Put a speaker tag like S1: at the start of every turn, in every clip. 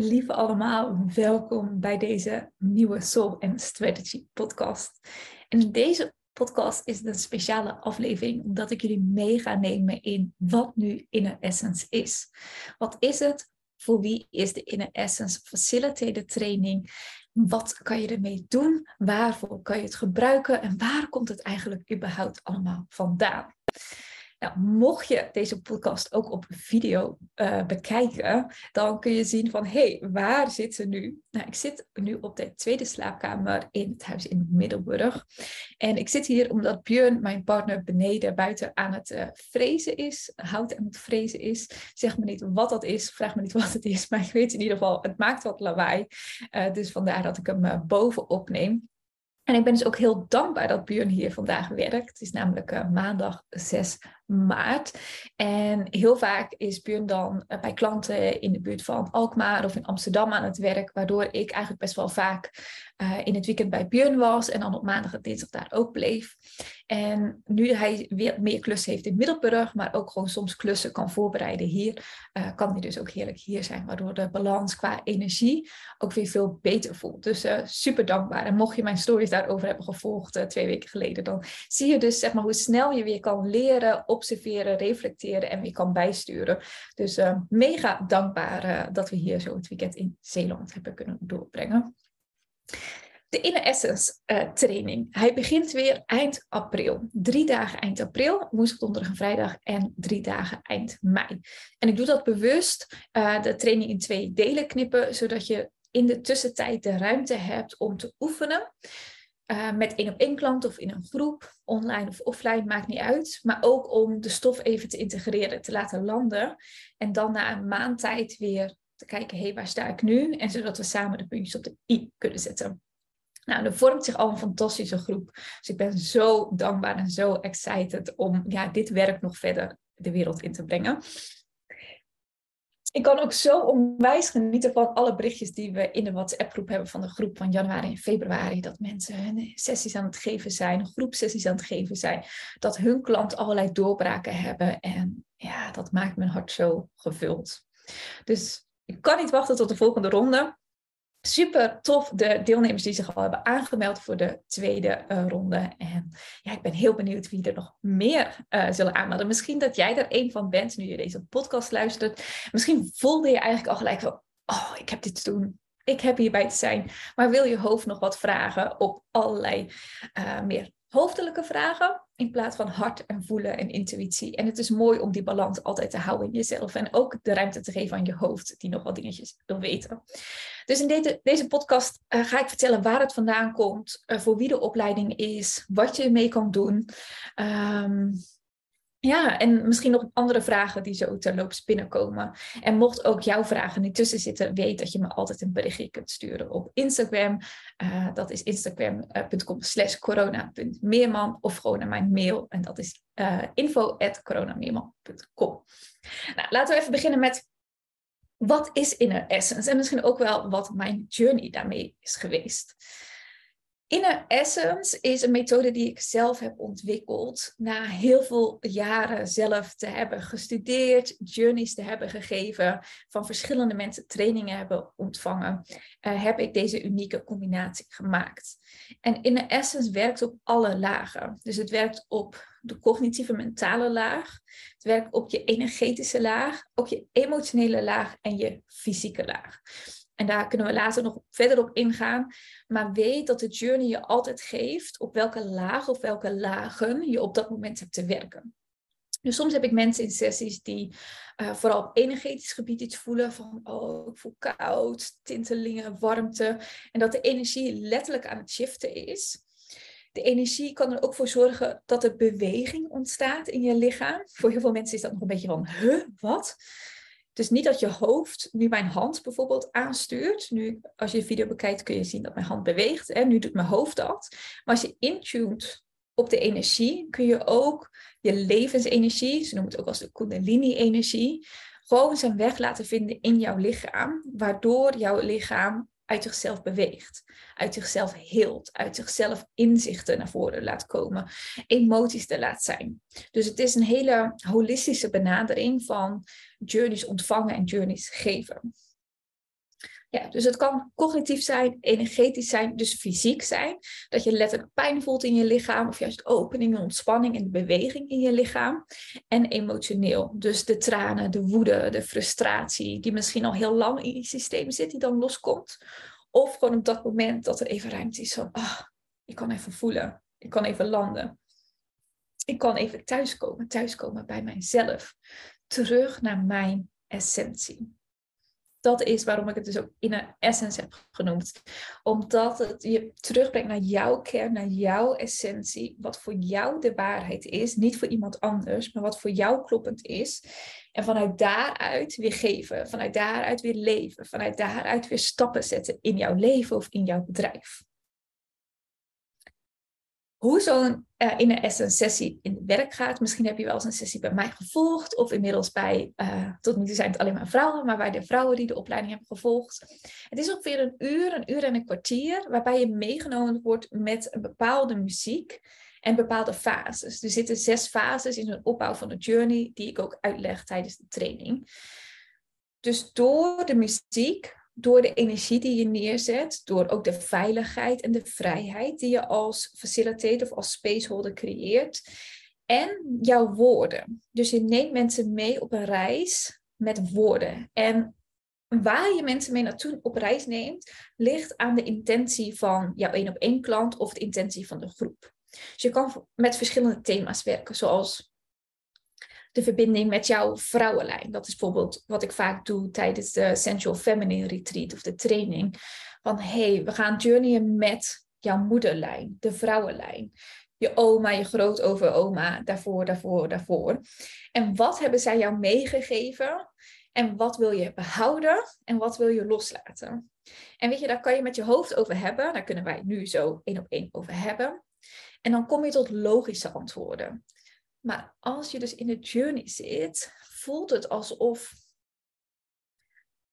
S1: Lieve allemaal, welkom bij deze nieuwe Soul and Strategy podcast. En deze podcast is een speciale aflevering omdat ik jullie mee ga nemen in wat nu Inner Essence is. Wat is het? Voor wie is de Inner Essence Facilitator Training? Wat kan je ermee doen? Waarvoor kan je het gebruiken? En waar komt het eigenlijk überhaupt allemaal vandaan? Nou, mocht je deze podcast ook op video uh, bekijken, dan kun je zien van, hé, hey, waar zit ze nu? Nou, ik zit nu op de tweede slaapkamer in het huis in Middelburg. En ik zit hier omdat Björn, mijn partner, beneden buiten aan het uh, frezen is, hout aan het frezen is. Zeg me niet wat dat is, vraag me niet wat het is, maar ik weet in ieder geval, het maakt wat lawaai. Uh, dus vandaar dat ik hem boven opneem. En ik ben dus ook heel dankbaar dat Björn hier vandaag werkt. Het is namelijk uh, maandag 6 maart. En heel vaak is Björn dan uh, bij klanten in de buurt van Alkmaar of in Amsterdam aan het werk, waardoor ik eigenlijk best wel vaak uh, in het weekend bij Björn was en dan op maandag en dinsdag daar ook bleef. En nu hij weer meer klussen heeft in Middelburg, maar ook gewoon soms klussen kan voorbereiden hier, uh, kan hij dus ook heerlijk hier zijn, waardoor de balans qua energie ook weer veel beter voelt. Dus uh, super dankbaar. En mocht je mijn stories daarover hebben gevolgd twee weken geleden, dan zie je dus zeg maar hoe snel je weer kan leren, observeren, reflecteren en weer kan bijsturen. Dus mega dankbaar dat we hier zo het weekend in Zeeland hebben kunnen doorbrengen. De Inner Essence uh, training. Hij begint weer eind april. Drie dagen eind april, woensdag, donderdag en vrijdag en drie dagen eind mei. En ik doe dat bewust, uh, de training in twee delen knippen, zodat je in de tussentijd de ruimte hebt om te oefenen. Uh, met één op één klant of in een groep, online of offline, maakt niet uit. Maar ook om de stof even te integreren, te laten landen. En dan na een maand tijd weer te kijken, hé, hey, waar sta ik nu? En zodat we samen de puntjes op de i kunnen zetten. Nou, er vormt zich al een fantastische groep. Dus ik ben zo dankbaar en zo excited om ja, dit werk nog verder de wereld in te brengen. Ik kan ook zo onwijs genieten van alle berichtjes die we in de WhatsApp-groep hebben van de groep van januari en februari. Dat mensen hun sessies aan het geven zijn, groepsessies aan het geven zijn. Dat hun klant allerlei doorbraken hebben. En ja, dat maakt mijn hart zo gevuld. Dus ik kan niet wachten tot de volgende ronde. Super tof, de deelnemers die zich al hebben aangemeld voor de tweede uh, ronde. En ja, ik ben heel benieuwd wie er nog meer uh, zullen aanmelden. Misschien dat jij er een van bent nu je deze podcast luistert. Misschien voelde je eigenlijk al gelijk van, oh, ik heb dit te doen. Ik heb hierbij te zijn. Maar wil je hoofd nog wat vragen op allerlei uh, meer hoofdelijke vragen in plaats van hart en voelen en intuïtie. En het is mooi om die balans altijd te houden in jezelf en ook de ruimte te geven aan je hoofd die nog wat dingetjes wil weten. Dus in deze, deze podcast uh, ga ik vertellen waar het vandaan komt, uh, voor wie de opleiding is, wat je ermee kan doen. Um, ja, en misschien nog andere vragen die zo terloops binnenkomen. En mocht ook jouw vragen niet tussen zitten, weet dat je me altijd een berichtje kunt sturen op Instagram. Uh, dat is instagram.com slash corona.meerman of gewoon naar mijn mail. En dat is uh, info at coronameerman.com. Nou, laten we even beginnen met wat is Inner Essence? En misschien ook wel wat mijn journey daarmee is geweest. Inner Essence is een methode die ik zelf heb ontwikkeld na heel veel jaren zelf te hebben gestudeerd, journeys te hebben gegeven, van verschillende mensen trainingen hebben ontvangen, uh, heb ik deze unieke combinatie gemaakt. En Inner Essence werkt op alle lagen. Dus het werkt op de cognitieve mentale laag, het werkt op je energetische laag, op je emotionele laag en je fysieke laag. En daar kunnen we later nog verder op ingaan. Maar weet dat de journey je altijd geeft op welke laag of welke lagen je op dat moment hebt te werken. Dus soms heb ik mensen in sessies die uh, vooral op energetisch gebied iets voelen van, oh, ik voel koud, tintelingen, warmte. En dat de energie letterlijk aan het shiften is. De energie kan er ook voor zorgen dat er beweging ontstaat in je lichaam. Voor heel veel mensen is dat nog een beetje van, huh, wat? Dus niet dat je hoofd nu mijn hand bijvoorbeeld aanstuurt. Nu, als je de video bekijkt, kun je zien dat mijn hand beweegt. Hè? Nu doet mijn hoofd dat. Maar als je intuned op de energie, kun je ook je levensenergie, ze noemen het ook als de Kundalini-energie, gewoon zijn weg laten vinden in jouw lichaam, waardoor jouw lichaam uit zichzelf beweegt, uit zichzelf heelt, uit zichzelf inzichten naar voren laat komen, emoties te laat zijn. Dus het is een hele holistische benadering van journeys ontvangen en journeys geven. Ja, dus het kan cognitief zijn, energetisch zijn, dus fysiek zijn. Dat je letterlijk pijn voelt in je lichaam, of juist opening en ontspanning en beweging in je lichaam. En emotioneel, dus de tranen, de woede, de frustratie, die misschien al heel lang in je systeem zit, die dan loskomt. Of gewoon op dat moment dat er even ruimte is van, ah, ik kan even voelen, ik kan even landen. Ik kan even thuiskomen, thuiskomen bij mijzelf. Terug naar mijn essentie dat is waarom ik het dus ook in een essence heb genoemd. Omdat het je terugbrengt naar jouw kern, naar jouw essentie. Wat voor jou de waarheid is. Niet voor iemand anders, maar wat voor jou kloppend is. En vanuit daaruit weer geven. Vanuit daaruit weer leven. Vanuit daaruit weer stappen zetten in jouw leven of in jouw bedrijf hoe zo'n uh, in een essence sessie in werk gaat. Misschien heb je wel eens een sessie bij mij gevolgd. Of inmiddels bij, uh, tot nu toe zijn het alleen maar vrouwen, maar bij de vrouwen die de opleiding hebben gevolgd. Het is ongeveer een uur, een uur en een kwartier, waarbij je meegenomen wordt met een bepaalde muziek en bepaalde fases. Er zitten zes fases in een opbouw van de journey, die ik ook uitleg tijdens de training. Dus door de muziek door de energie die je neerzet, door ook de veiligheid en de vrijheid die je als facilitator of als spaceholder creëert. En jouw woorden. Dus je neemt mensen mee op een reis met woorden. En waar je mensen mee naartoe op reis neemt, ligt aan de intentie van jouw één op één klant of de intentie van de groep. Dus je kan met verschillende thema's werken, zoals de verbinding met jouw vrouwenlijn. Dat is bijvoorbeeld wat ik vaak doe tijdens de Sensual Feminine Retreat of de training. Van hey, we gaan journeyen met jouw moederlijn, de vrouwenlijn. Je oma, je grootoveroma, daarvoor, daarvoor, daarvoor. En wat hebben zij jou meegegeven? En wat wil je behouden? En wat wil je loslaten? En weet je, daar kan je met je hoofd over hebben. Daar kunnen wij nu zo één op één over hebben. En dan kom je tot logische antwoorden. Maar als je dus in de journey zit, voelt het alsof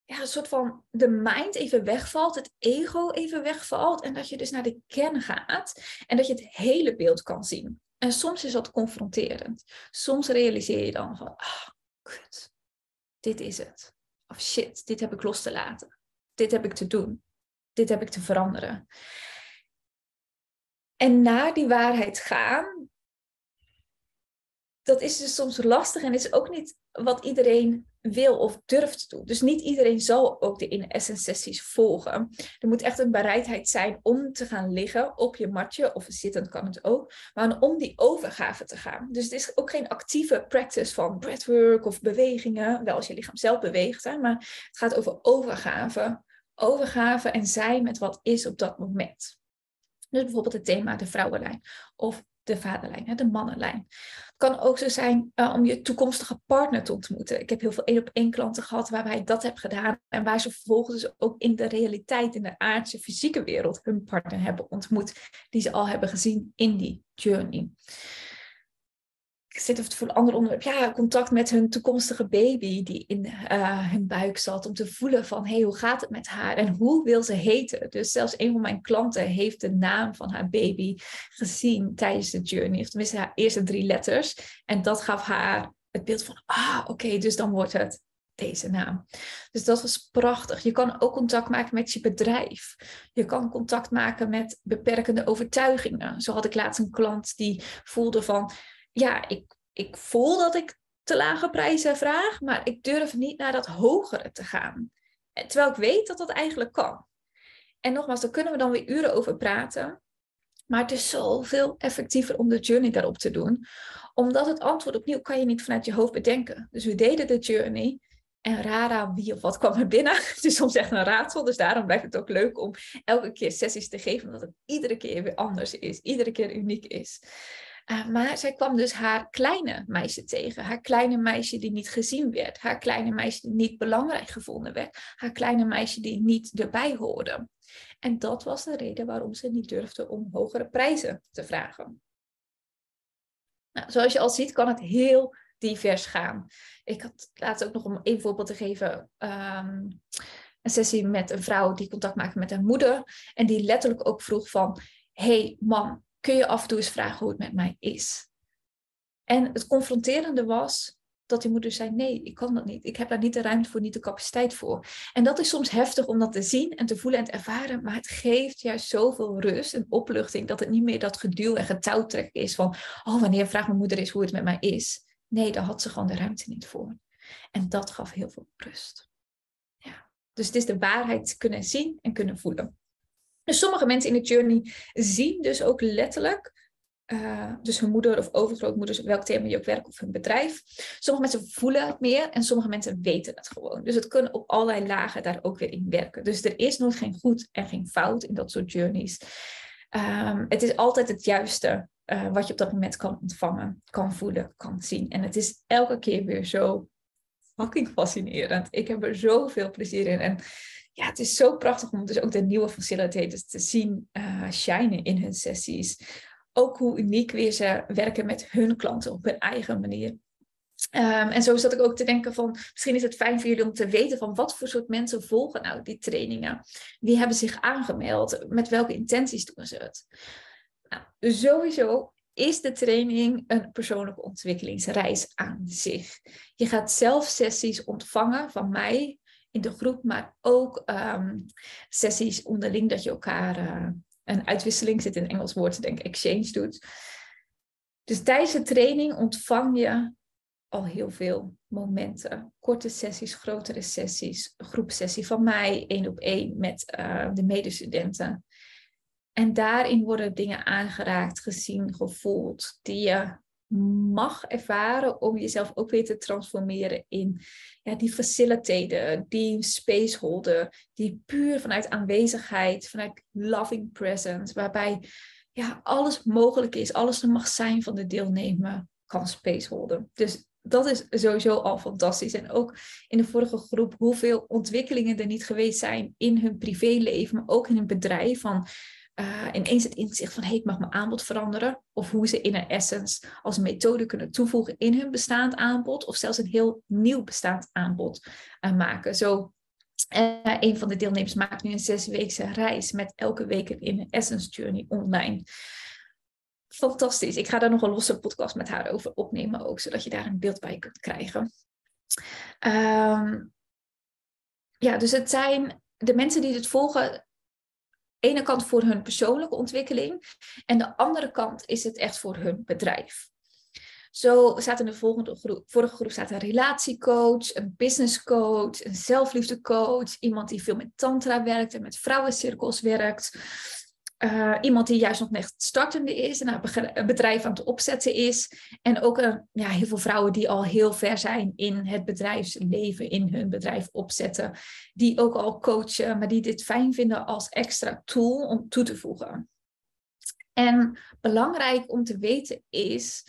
S1: ja, een soort van de mind even wegvalt, het ego even wegvalt en dat je dus naar de kern gaat en dat je het hele beeld kan zien. En soms is dat confronterend. Soms realiseer je dan van, ah, dit is het. Of shit, dit heb ik los te laten. Dit heb ik te doen. Dit heb ik te veranderen. En naar die waarheid gaan, dat is dus soms lastig en is ook niet wat iedereen wil of durft doen. Dus niet iedereen zal ook de in-essence sessies volgen. Er moet echt een bereidheid zijn om te gaan liggen op je matje, of zittend kan het ook, maar om die overgave te gaan. Dus het is ook geen actieve practice van breathwork of bewegingen, wel als je lichaam zelf beweegt, hè, maar het gaat over overgave. Overgave en zijn met wat is op dat moment. Dus bijvoorbeeld het thema de vrouwenlijn of de vaderlijn, de mannenlijn. Het kan ook zo zijn uh, om je toekomstige partner te ontmoeten. Ik heb heel veel één op één klanten gehad waarbij ik dat heb gedaan en waar ze vervolgens ook in de realiteit, in de aardse fysieke wereld, hun partner hebben ontmoet, die ze al hebben gezien in die journey ik zit of het voor een ander onderwerp, ja, contact met hun toekomstige baby die in uh, hun buik zat, om te voelen van, hé, hey, hoe gaat het met haar en hoe wil ze heten? Dus zelfs een van mijn klanten heeft de naam van haar baby gezien tijdens de journey, of tenminste haar eerste drie letters. En dat gaf haar het beeld van, ah, oké, dus dan wordt het deze naam. Dus dat was prachtig. Je kan ook contact maken met je bedrijf. Je kan contact maken met beperkende overtuigingen. Zo had ik laatst een klant die voelde van, ja, ik, ik voel dat ik te lage prijzen vraag, maar ik durf niet naar dat hogere te gaan. Terwijl ik weet dat dat eigenlijk kan. En nogmaals, daar kunnen we dan weer uren over praten. Maar het is zoveel effectiever om de journey daarop te doen. Omdat het antwoord opnieuw kan je niet vanuit je hoofd bedenken. Dus we deden de journey. En rara, wie of wat kwam er binnen. Het is soms echt een raadsel. Dus daarom blijft het ook leuk om elke keer sessies te geven. Omdat het iedere keer weer anders is. Iedere keer uniek is. Uh, maar zij kwam dus haar kleine meisje tegen. Haar kleine meisje die niet gezien werd. Haar kleine meisje die niet belangrijk gevonden werd. Haar kleine meisje die niet erbij hoorde. En dat was de reden waarom ze niet durfde om hogere prijzen te vragen. Nou, zoals je al ziet kan het heel divers gaan. Ik had laatst ook nog om een voorbeeld te geven. Um, een sessie met een vrouw die contact maakte met haar moeder. En die letterlijk ook vroeg van... hey, mam, kun je af en toe eens vragen hoe het met mij is. En het confronterende was dat die moeder zei, nee, ik kan dat niet. Ik heb daar niet de ruimte voor, niet de capaciteit voor. En dat is soms heftig om dat te zien en te voelen en te ervaren, maar het geeft juist zoveel rust en opluchting dat het niet meer dat geduw en getouwtrek is van, oh, wanneer vraagt mijn moeder eens hoe het met mij is. Nee, daar had ze gewoon de ruimte niet voor. En dat gaf heel veel rust. Ja. Dus het is de waarheid kunnen zien en kunnen voelen. Dus sommige mensen in de journey zien dus ook letterlijk uh, dus hun moeder of overgrootmoeders, welk thema je ook werkt of hun bedrijf. Sommige mensen voelen het meer en sommige mensen weten het gewoon. Dus het kunnen op allerlei lagen daar ook weer in werken. Dus er is nooit geen goed en geen fout in dat soort journeys. Um, het is altijd het juiste uh, wat je op dat moment kan ontvangen, kan voelen, kan zien. En het is elke keer weer zo fucking fascinerend. Ik heb er zoveel plezier in. En ja, het is zo prachtig om dus ook de nieuwe facilitators te zien uh, shinen in hun sessies ook hoe uniek weer ze werken met hun klanten op hun eigen manier. Um, en zo zat ik ook te denken van, misschien is het fijn voor jullie om te weten van wat voor soort mensen volgen nou die trainingen. Wie hebben zich aangemeld? Met welke intenties doen ze het? Nou, sowieso is de training een persoonlijke ontwikkelingsreis aan zich. Je gaat zelf sessies ontvangen van mij in de groep, maar ook um, sessies onderling dat je elkaar uh, een uitwisseling zit in Engels woord, denk exchange doet. Dus tijdens de training ontvang je al heel veel momenten. Korte sessies, grotere sessies, groepsessie van mij, één op één met uh, de medestudenten. En daarin worden dingen aangeraakt, gezien, gevoeld, die je mag ervaren om jezelf ook weer te transformeren in ja, die facilitator, die spaceholder, die puur vanuit aanwezigheid, vanuit loving presence, waarbij ja, alles mogelijk is, alles er mag zijn van de deelnemer, kan spaceholden. Dus dat is sowieso al fantastisch. En ook in de vorige groep, hoeveel ontwikkelingen er niet geweest zijn in hun privéleven, maar ook in hun bedrijf. Van uh, ineens het inzicht van hey, ik mag mijn aanbod veranderen. Of hoe ze in een essence als methode kunnen toevoegen in hun bestaand aanbod. Of zelfs een heel nieuw bestaand aanbod uh, maken. Zo, uh, een van de deelnemers maakt nu een zesweekse reis met elke week een essence journey online. Fantastisch. Ik ga daar nog een losse podcast met haar over opnemen ook, zodat je daar een beeld bij kunt krijgen. Um, ja, dus het zijn de mensen die dit volgen, ene kant voor hun persoonlijke ontwikkeling en de andere kant is het echt voor hun bedrijf. Zo staat in de volgende groep, vorige groep staat een relatiecoach, een businesscoach, een zelfliefdecoach, iemand die veel met tantra werkt en met vrouwencirkels werkt. Uh, iemand die juist nog net startende is en een bedrijf aan het opzetten is. En ook uh, ja, heel veel vrouwen die al heel ver zijn in het bedrijfsleven, in hun bedrijf opzetten. Die ook al coachen, maar die dit fijn vinden als extra tool om toe te voegen. En belangrijk om te weten is,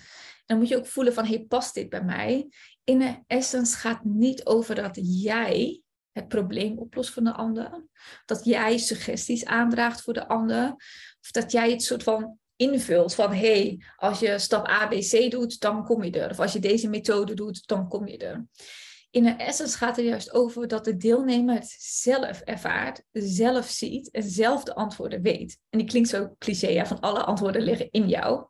S1: dan moet je ook voelen van, hey, past dit bij mij? In de essence gaat niet over dat jij het probleem oplost voor de ander. Dat jij suggesties aandraagt voor de ander. Of dat jij het soort van invult van hé, hey, als je stap A, B, C doet, dan kom je er. Of als je deze methode doet, dan kom je er. In de essence gaat het juist over dat de deelnemer het zelf ervaart, zelf ziet en zelf de antwoorden weet. En die klinkt zo cliché, van alle antwoorden liggen in jou.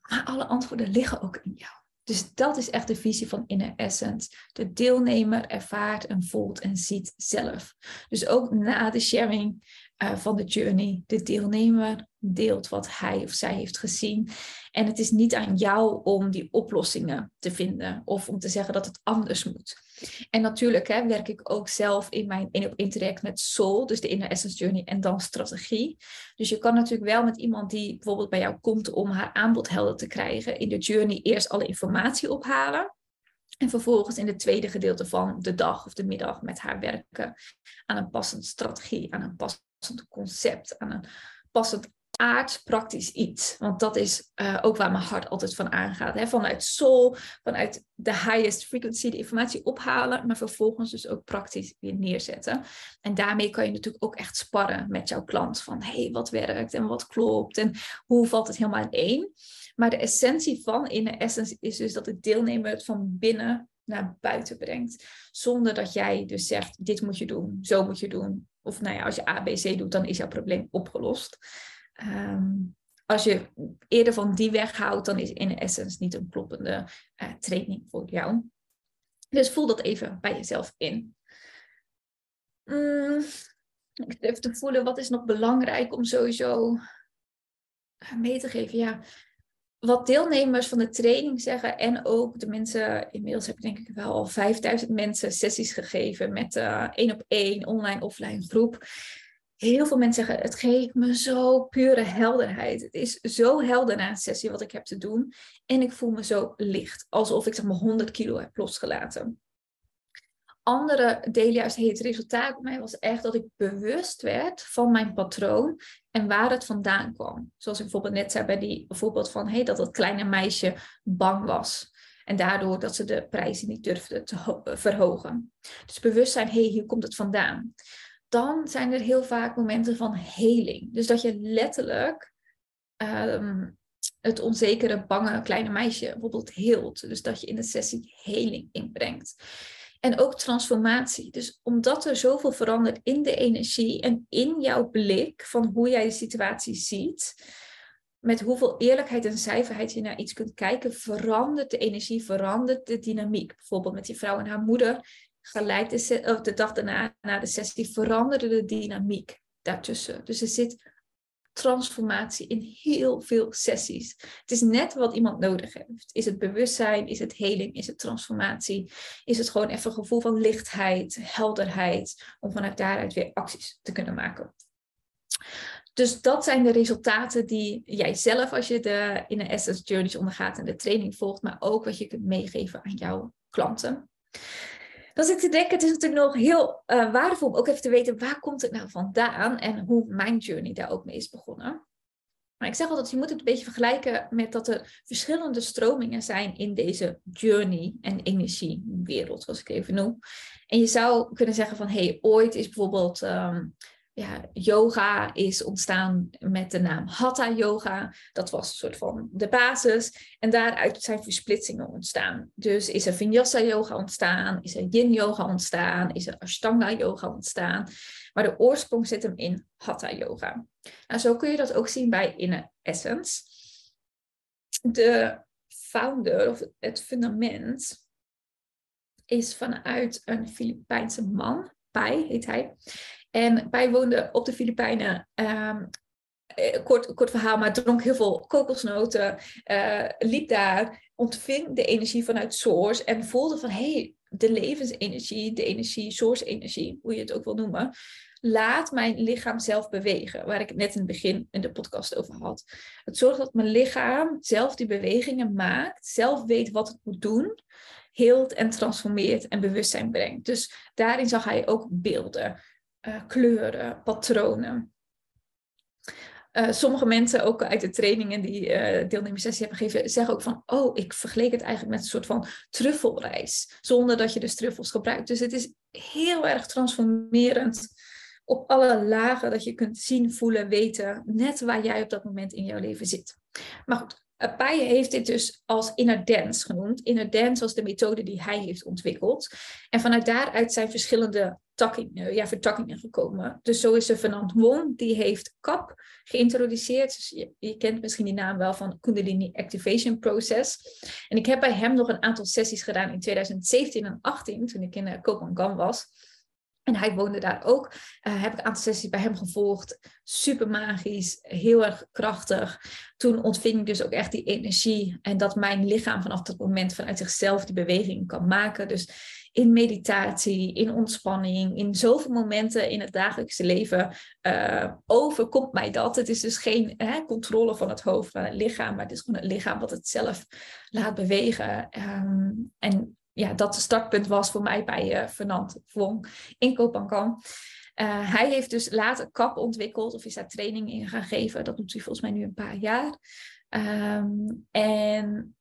S1: Maar alle antwoorden liggen ook in jou. Dus dat is echt de visie van Inner Essence. De deelnemer ervaart en voelt en ziet zelf. Dus ook na de sharing uh, van de journey, de deelnemer deelt wat hij of zij heeft gezien. En het is niet aan jou om die oplossingen te vinden of om te zeggen dat het anders moet. En natuurlijk hè, werk ik ook zelf in mijn in interact met Soul, dus de Inner Essence Journey en dan strategie. Dus je kan natuurlijk wel met iemand die bijvoorbeeld bij jou komt om haar aanbod helder te krijgen, in de journey eerst alle informatie ophalen. En vervolgens in het tweede gedeelte van de dag of de middag met haar werken aan een passende strategie, aan een passend concept, aan een passend aards praktisch iets. Want dat is uh, ook waar mijn hart altijd van aangaat. Hè? Vanuit soul, vanuit de highest frequency de informatie ophalen, maar vervolgens dus ook praktisch weer neerzetten. En daarmee kan je natuurlijk ook echt sparren met jouw klant. Van hey, wat werkt en wat klopt en hoe valt het helemaal in één. Maar de essentie van in de essence is dus dat de deelnemer het van binnen naar buiten brengt. Zonder dat jij dus zegt, dit moet je doen, zo moet je doen. Of nou ja, als je A, B, C doet, dan is jouw probleem opgelost. Um, als je eerder van die weg houdt, dan is in essence niet een kloppende uh, training voor jou. Dus voel dat even bij jezelf in. Mm, ik even te voelen, wat is nog belangrijk om sowieso mee te geven? Ja, wat deelnemers van de training zeggen en ook de mensen, inmiddels heb ik denk ik wel al 5000 mensen sessies gegeven met uh, één op één, online, offline groep. Heel veel mensen zeggen, het geeft me zo pure helderheid. Het is zo helder na een sessie wat ik heb te doen. En ik voel me zo licht, alsof ik zeg maar 100 kilo heb losgelaten andere delen juist, het resultaat bij mij was echt dat ik bewust werd van mijn patroon en waar het vandaan kwam. Zoals ik bijvoorbeeld net zei bij die van hey, dat dat kleine meisje bang was. En daardoor dat ze de prijzen niet durfde te verhogen. Dus bewustzijn, hé, hey, hier komt het vandaan. Dan zijn er heel vaak momenten van heling. Dus dat je letterlijk ehm, het onzekere, bange kleine meisje bijvoorbeeld heelt. Dus dat je in de sessie heling inbrengt. En ook transformatie. Dus omdat er zoveel verandert in de energie en in jouw blik van hoe jij de situatie ziet, met hoeveel eerlijkheid en zuiverheid je naar iets kunt kijken, verandert de energie, verandert de dynamiek. Bijvoorbeeld met je vrouw en haar moeder, gelijk de, de dag daarna, na de sessie, veranderde de dynamiek daartussen. Dus er zit transformatie in heel veel sessies. Het is net wat iemand nodig heeft. Is het bewustzijn? Is het heling? Is het transformatie? Is het gewoon even een gevoel van lichtheid, helderheid, om vanuit daaruit weer acties te kunnen maken? Dus dat zijn de resultaten die jij zelf, als je de in een Essence Journeys ondergaat en de training volgt, maar ook wat je kunt meegeven aan jouw klanten. Dan zit ik te denken, het is natuurlijk nog heel uh, waardevol om ook even te weten waar komt het nou vandaan en hoe mijn journey daar ook mee is begonnen. Maar ik zeg altijd, je moet het een beetje vergelijken met dat er verschillende stromingen zijn in deze journey en energiewereld, zoals ik even noem. En je zou kunnen zeggen van, hey, ooit is bijvoorbeeld ehm, ja, yoga is ontstaan met de naam Hatha Yoga. Dat was een soort van de basis. En daaruit zijn versplitsingen ontstaan. Dus is er Vinyasa Yoga ontstaan, is er Yin Yoga ontstaan, is er Ashtanga Yoga ontstaan. Maar de oorsprong zit hem in Hatha Yoga. Nou, zo kun je dat ook zien bij Inner Essence. De founder of het fundament is vanuit een Filipijnse man, Pai heet hij. En wij woonden op de Filipijnen. Um, kort, kort verhaal, maar dronk heel veel kokosnoten. Uh, liep daar, ontving de energie vanuit Source. En voelde van, hé, hey, de levensenergie, de energie, Source-energie, hoe je het ook wil noemen. Laat mijn lichaam zelf bewegen. Waar ik het net in het begin in de podcast over had. Het zorgt dat mijn lichaam zelf die bewegingen maakt. Zelf weet wat het moet doen heelt en transformeert en bewustzijn brengt. Dus daarin zag hij ook beelden. Eh, kleuren, patronen. Uh, sommige mensen, ook uit de trainingen die uh, deelnemerssessie hebben gegeven, zeggen ook van, oh, ik vergeleek het eigenlijk met een soort van truffelreis, zonder dat je dus truffels gebruikt. Dus het is heel erg transformerend op alle lagen dat je kunt zien, voelen, weten, net waar jij op dat moment in jouw leven zit. Maar goed, Paye heeft dit dus als inner dance genoemd. Inner dance was de methode die hij heeft ontwikkeld. En vanuit daaruit zijn verschillende takkingen, ja, vertakkingen gekomen. Dus zo is er Fernand Wong, die heeft CAP geïntroduceerd. Dus je, kent misschien die naam wel van Kundalini Activation Process. En ik heb bij hem nog een aantal sessies gedaan in 2017 en 2018, toen ik in uh, Kopenhagen was. En hij woonde daar ook. Uh, heb ik een aantal sessies bij hem gevolgd. Super magisch, heel erg krachtig. Toen ontving ik dus ook echt die energie. En dat mijn lichaam vanaf dat moment vanuit zichzelf die beweging kan maken. Dus in meditatie, in ontspanning, in zoveel momenten in het dagelijkse leven uh, overkomt mij dat. Het is dus geen hè, controle van het hoofd, het lichaam, maar het is gewoon het lichaam wat het zelf laat bewegen. Um, en ja, dat de startpunt was voor mij bij uh, Fernand Wong in Kopangan. Uh, hij heeft dus later KAP ontwikkeld of is daar training in gaan geven. Dat doet hij volgens mij nu een paar jaar. Um, en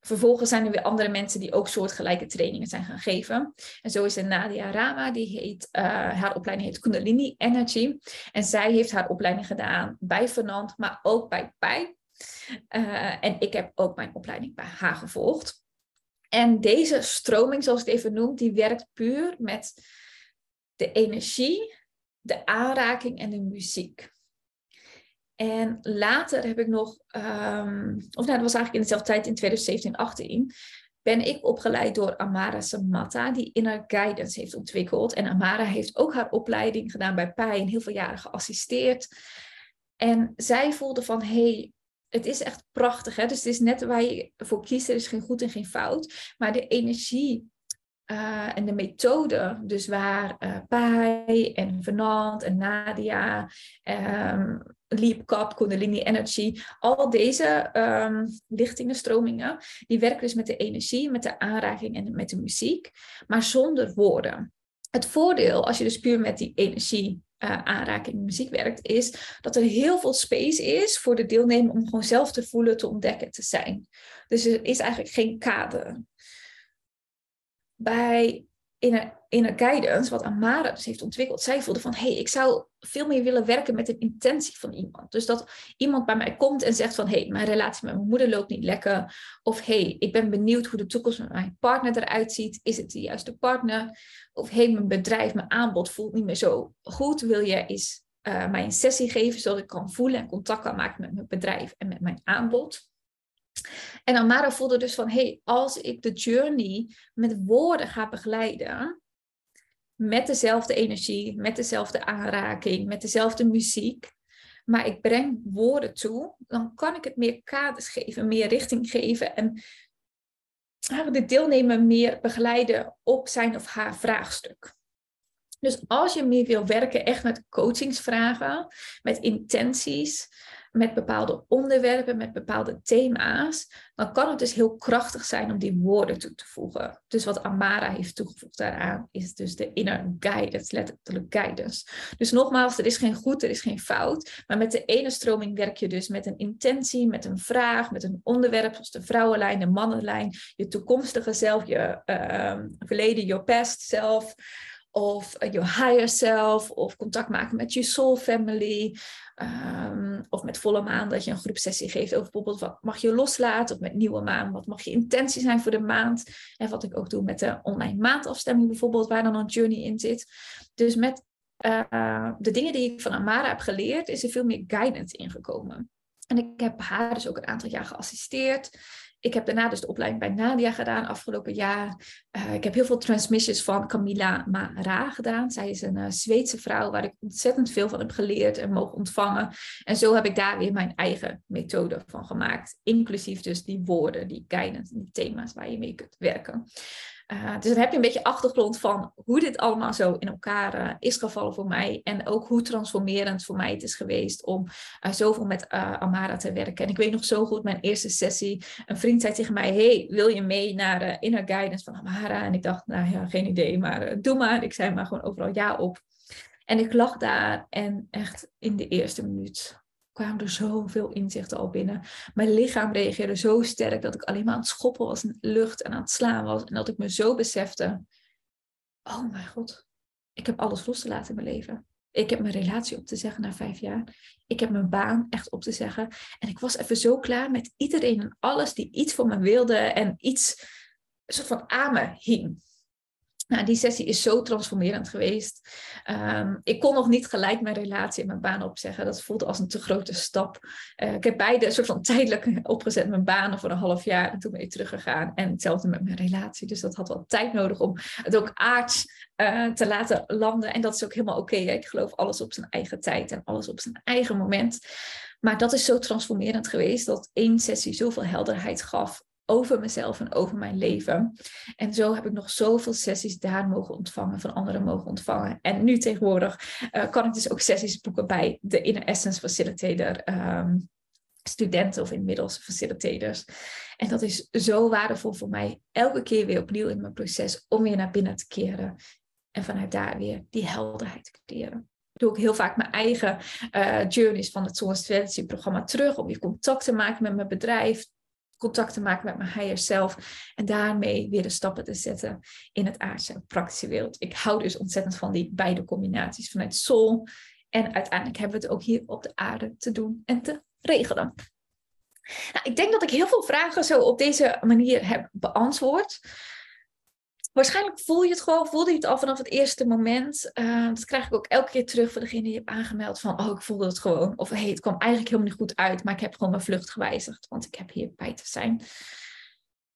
S1: vervolgens zijn er weer andere mensen die ook soortgelijke trainingen zijn gaan geven. En zo is er Nadia Rama, die heet, uh, haar opleiding heet Kundalini Energy. En zij heeft haar opleiding gedaan bij Fernand, maar ook bij. Uh, en ik heb ook mijn opleiding bij haar gevolgd. En deze stroming, zoals ik het even noem, die werkt puur met de energie, de aanraking en de muziek. En later heb ik nog, um, of nou, dat was eigenlijk in dezelfde tijd, in 2017, 18, ben ik opgeleid door Amara Samatta, die Inner Guidance heeft ontwikkeld. En Amara heeft ook haar opleiding gedaan bij PAI en heel veel jaren geassisteerd. En zij voelde van, hey, het is echt prachtig. Hè? Dus het is net waar je voor kiest, er is geen goed en geen fout. Maar de energie uh, en de methode, dus waar uh, Pai en Venant en Nadia, um, Leap Cup, Kundalini Energy, al deze um, lichtingen, stromingen, die werken dus met de energie, met de aanraking en met de muziek, maar zonder woorden. Het voordeel, als je dus puur met die energie uh, aanraking muziek werkt, is dat er heel veel space is voor de deelnemer om gewoon zelf te voelen, te ontdekken, te zijn. Dus er is eigenlijk geen kader. Bij in een guidance, wat Amara dus heeft ontwikkeld, zij voelde van, hé, hey, ik zou veel meer willen werken met een intentie van iemand. Dus dat iemand bij mij komt en zegt van, hé, hey, mijn relatie met mijn moeder loopt niet lekker. Of, hé, hey, ik ben benieuwd hoe de toekomst met mijn partner eruit ziet. Is het de juiste partner? Of, hé, hey, mijn bedrijf, mijn aanbod voelt niet meer zo goed. Wil je eens uh, mij een sessie geven, zodat ik kan voelen en contact kan maken met mijn bedrijf en met mijn aanbod? En Amara voelde dus van, hey, als ik de journey met woorden ga begeleiden, met dezelfde energie, met dezelfde aanraking, met dezelfde muziek, maar ik breng woorden toe, dan kan ik het meer kaders geven, meer richting geven en de deelnemer meer begeleiden op zijn of haar vraagstuk. Dus als je meer wil werken echt met coachingsvragen, met intenties, met bepaalde onderwerpen, met bepaalde thema's, dan kan het dus heel krachtig zijn om die woorden toe te voegen. Dus wat Amara heeft toegevoegd daaraan, is dus de inner guidance, letterlijk guidance. Dus nogmaals, er is geen goed, er is geen fout, maar met de ene stroming werk je dus met een intentie, met een vraag, met een onderwerp, zoals de vrouwenlijn, de mannenlijn, je toekomstige zelf, je uh, verleden, je past zelf of uh, your higher self, of contact maken met je soul family, um, of met volle maan dat je een groepsessie geeft over bijvoorbeeld wat mag je loslaten, of met nieuwe maan, wat mag je intentie zijn voor de maand, en wat ik ook doe met de online maandafstemming bijvoorbeeld, waar dan een journey in zit. Dus met uh, de dingen die ik van Amara heb geleerd, is er veel meer guidance ingekomen. En ik heb haar dus ook een aantal jaar geassisteerd ik heb daarna dus de opleiding bij Nadia gedaan afgelopen jaar. Uh, ik heb heel veel transmissions van Camilla Mara gedaan. Zij is een uh, Zweedse vrouw waar ik ontzettend veel van heb geleerd en mogen ontvangen. En zo heb ik daar weer mijn eigen methode van gemaakt. Inclusief dus die woorden, die guidance, die thema's waar je mee kunt werken. Uh, dus dan heb je een beetje achtergrond van hoe dit allemaal zo in elkaar uh, is gevallen voor mij. En ook hoe transformerend voor mij het is geweest om uh, zoveel met Amara te werken. En ik weet nog zo goed mijn eerste sessie. Een vriend zei tegen mij, hey, wil je mee naar Inner Guidance van Amara? En ik dacht, nou ja, geen idee, maar doe maar. Ik zei maar gewoon overal ja op. En ik lag daar en echt in de eerste minuut kwamen er zoveel inzichten al binnen. Mijn lichaam reageerde zo sterk dat ik alleen maar aan het schoppen was in de lucht en aan het slaan was. En dat ik me zo besefte, oh mijn god, ik heb alles los te laten in mijn leven. Ik heb mijn relatie op te zeggen na vijf jaar. Ik heb mijn baan echt op te zeggen. En ik was even zo klaar met iedereen en alles die iets van me wilde en iets soort van aan me hing. Nou, die sessie is zo transformerend geweest. Um, ik kon nog niet gelijk mijn relatie en mijn baan opzeggen. Dat voelde als een te grote stap. Uh, ik heb beide soort van tijdelijk opgezet, mijn banen voor een half jaar. En toen ben ik teruggegaan. En hetzelfde met mijn relatie. Dus dat had wel tijd nodig om het ook aards uh, te laten landen. En dat is ook helemaal oké. Ik geloof alles op zijn eigen tijd en alles op zijn eigen moment. Maar dat is zo transformerend geweest dat één sessie zoveel helderheid gaf over mezelf en over mijn leven. En zo heb ik nog zoveel sessies daar mogen ontvangen, van anderen mogen ontvangen. En nu tegenwoordig uh, kan ik dus ook sessies boeken bij de Inner Essence Facilitator. Um, studenten of inmiddels facilitators. En dat is zo waardevol voor mij, elke keer weer opnieuw in mijn proces om weer naar binnen te keren. En vanuit daar weer die helderheid te creëren doe ik heel vaak mijn eigen uh, journeys van het Soul Strategy programma terug. Om weer contact te maken met mijn bedrijf contact te maken met mijn higher self. En daarmee weer de stappen te zetten in het aardse en praktische wereld. Ik hou dus ontzettend van die beide combinaties vanuit soul. En uiteindelijk hebben we het ook hier op de aarde te doen en te regelen. Nou, ik denk dat ik heel veel vragen zo op deze manier heb beantwoord. Waarschijnlijk voel je het gewoon, voelde je het al vanaf het eerste moment. Uh, dat krijg ik ook elke keer terug voor degene die je hebt aangemeld. Van, oh, ik voelde het gewoon. Of, hey, het kwam eigenlijk helemaal niet goed uit. Maar ik heb gewoon mijn vlucht gewijzigd. Want ik heb hierbij te zijn.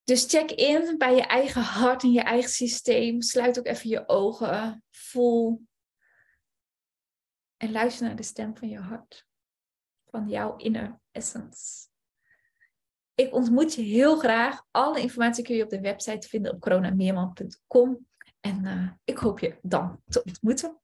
S1: Dus check in bij je eigen hart en je eigen systeem. Sluit ook even je ogen. Voel. En luister naar de stem van je hart. Van jouw inner essence. Ik ontmoet je heel graag. Alle informatie kun je op de website vinden op coronameerman.com. En uh, ik hoop je dan te ontmoeten.